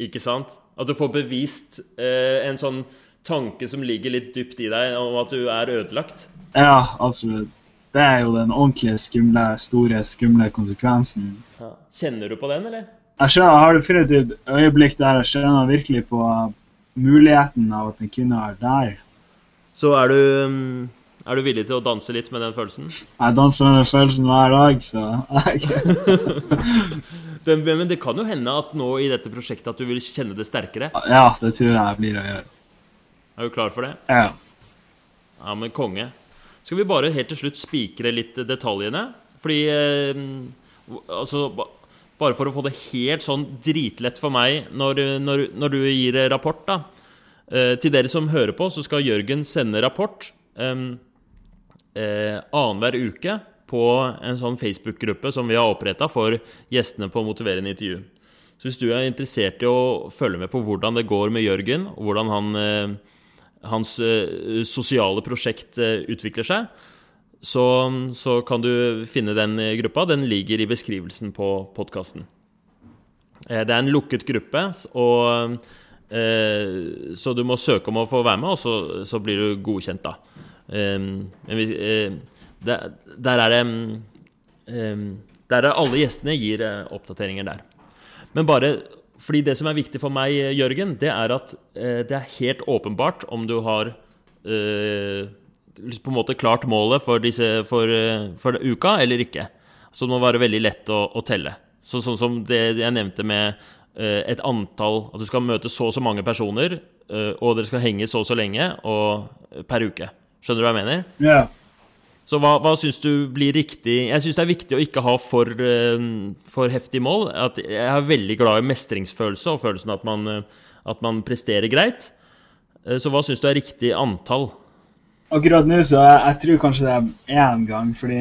Speaker 1: Ikke sant? At du får bevist eh, en sånn tanke som ligger litt dypt i deg, om at du er ødelagt.
Speaker 2: Ja, absolutt. Det er jo den ordentlig skumle, store, skumle konsekvensen.
Speaker 1: Ja. Kjenner du på den, eller?
Speaker 2: Jeg skjønner, jeg har definitivt et øyeblikk der jeg skjønner virkelig på muligheten av at en kvinne er der.
Speaker 1: Så er du, mm, er du villig til å danse litt med den følelsen?
Speaker 2: Jeg danser med den følelsen hver dag, så
Speaker 1: Den, men det kan jo hende at nå i dette prosjektet at du vil kjenne det sterkere.
Speaker 2: Ja, det tror jeg jeg blir å gjøre.
Speaker 1: Er du klar for det?
Speaker 2: Ja.
Speaker 1: Ja, men konge. Skal vi bare helt til slutt spikre litt detaljene? Fordi eh, Altså, ba- bare for å få det helt sånn dritlett for meg når, når, når du gir rapport, da. Eh, til dere som hører på, så skal Jørgen sende rapport eh, eh, annenhver uke på en sånn Facebook-gruppe som vi har oppretta for gjestene på Motiverende intervju. Så hvis du er interessert i å følge med på hvordan det går med Jørgen, og hvordan han, eh, hans eh, sosiale prosjekt eh, utvikler seg, så, så kan du finne den eh, gruppa. Den ligger i beskrivelsen på podkasten. Det er en lukket gruppe, og, så du må søke om å få være med, og så, så blir du godkjent, da. Men vi, der, der er det Der er alle gjestene gir oppdateringer der. Men bare fordi det som er viktig for meg, Jørgen, det er at eh, det er helt åpenbart om du har eh, på en måte klart målet for, disse, for, eh, for uka eller ikke. Så det må være veldig lett å, å telle. Så, sånn som det jeg nevnte med eh, et antall At du skal møte så og så mange personer, eh, og dere skal henge så og så lenge og, per uke. Skjønner du hva jeg mener?
Speaker 2: Ja.
Speaker 1: Så hva, hva syns du blir riktig Jeg syns det er viktig å ikke ha for, eh, for heftig mål. Jeg er veldig glad i mestringsfølelse og følelsen at man, eh, at man presterer greit. Eh, Så hva syns du er riktig antall?
Speaker 2: Akkurat nå så jeg, jeg tror kanskje det er én gang, fordi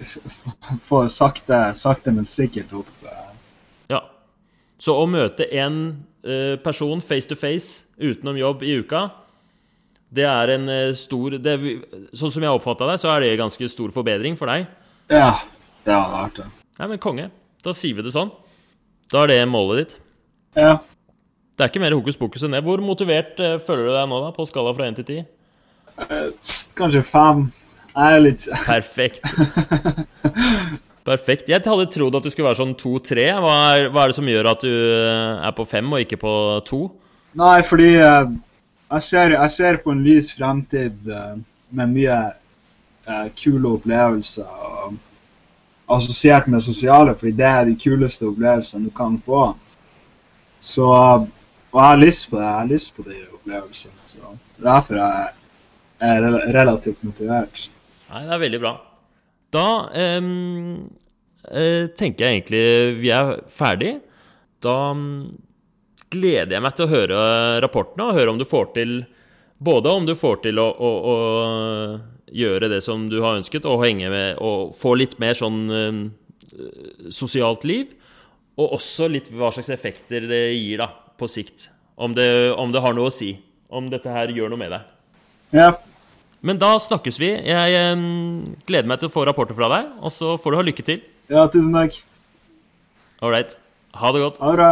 Speaker 2: Få sakte, sakte, men sikkert opp.
Speaker 1: Ja. Så å møte eh, person face to face utenom jobb i uka, det er en eh, stor det, Sånn som jeg oppfatta deg, så er det en ganske stor forbedring for deg.
Speaker 2: Ja, det hadde vært det.
Speaker 1: Nei, men konge. Da sier vi det sånn. Da er det målet ditt.
Speaker 2: Ja.
Speaker 1: Det er ikke mer hokus pokus enn det. Hvor motivert eh, føler du deg nå, da, på skala fra 1 til 10?
Speaker 2: eh, Kanskje fem. Jeg er litt
Speaker 1: Perfekt. Perfekt. Jeg hadde trodd at du skulle være sånn 2-3. Hva, hva er det som gjør at du er på 5 og ikke på 2?
Speaker 2: Nei, fordi jeg, ser, jeg ser på en lys fremtid uh, med mye uh, kule opplevelser. og Assosiert med sosiale, fordi det er de kuleste opplevelsene du kan få. Så Og jeg har lyst på det. Jeg har lyst på de opplevelsene. Så derfor er jeg er relativt motivert.
Speaker 1: Nei, det er veldig bra. Da um, uh, tenker jeg egentlig vi er ferdig. Da mm, gleder jeg meg til å høre rapportene og høre om du får til Både om du får til å, å, å gjøre det som du har ønsket, og henge med og få litt mer sånn em, sosialt liv, og også litt hva slags effekter det gir da, på sikt. Om det, om det har noe å si. Om dette her gjør noe med deg.
Speaker 2: Ja.
Speaker 1: Men da snakkes vi. Jeg em, gleder meg til å få rapporter fra deg, og så får du ha lykke til.
Speaker 2: ja, tusen takk.
Speaker 1: Ålreit. Ha det godt.
Speaker 2: Ha det bra.